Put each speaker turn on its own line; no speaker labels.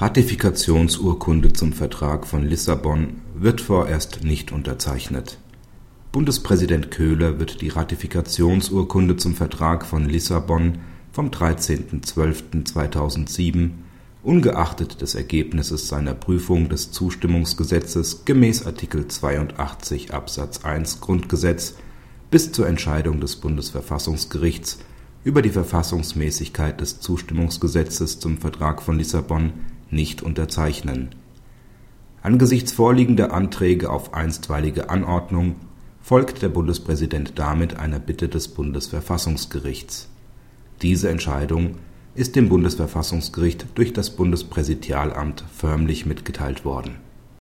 Ratifikationsurkunde zum Vertrag von Lissabon wird vorerst nicht unterzeichnet. Bundespräsident Köhler wird die Ratifikationsurkunde zum Vertrag von Lissabon vom 13.12.2007 ungeachtet des Ergebnisses seiner Prüfung des Zustimmungsgesetzes gemäß Artikel 82 Absatz 1 Grundgesetz bis zur Entscheidung des Bundesverfassungsgerichts über die Verfassungsmäßigkeit des Zustimmungsgesetzes zum Vertrag von Lissabon nicht unterzeichnen. Angesichts vorliegender Anträge auf einstweilige Anordnung folgt der Bundespräsident damit einer Bitte des Bundesverfassungsgerichts. Diese Entscheidung ist dem Bundesverfassungsgericht durch das Bundespräsidialamt förmlich mitgeteilt worden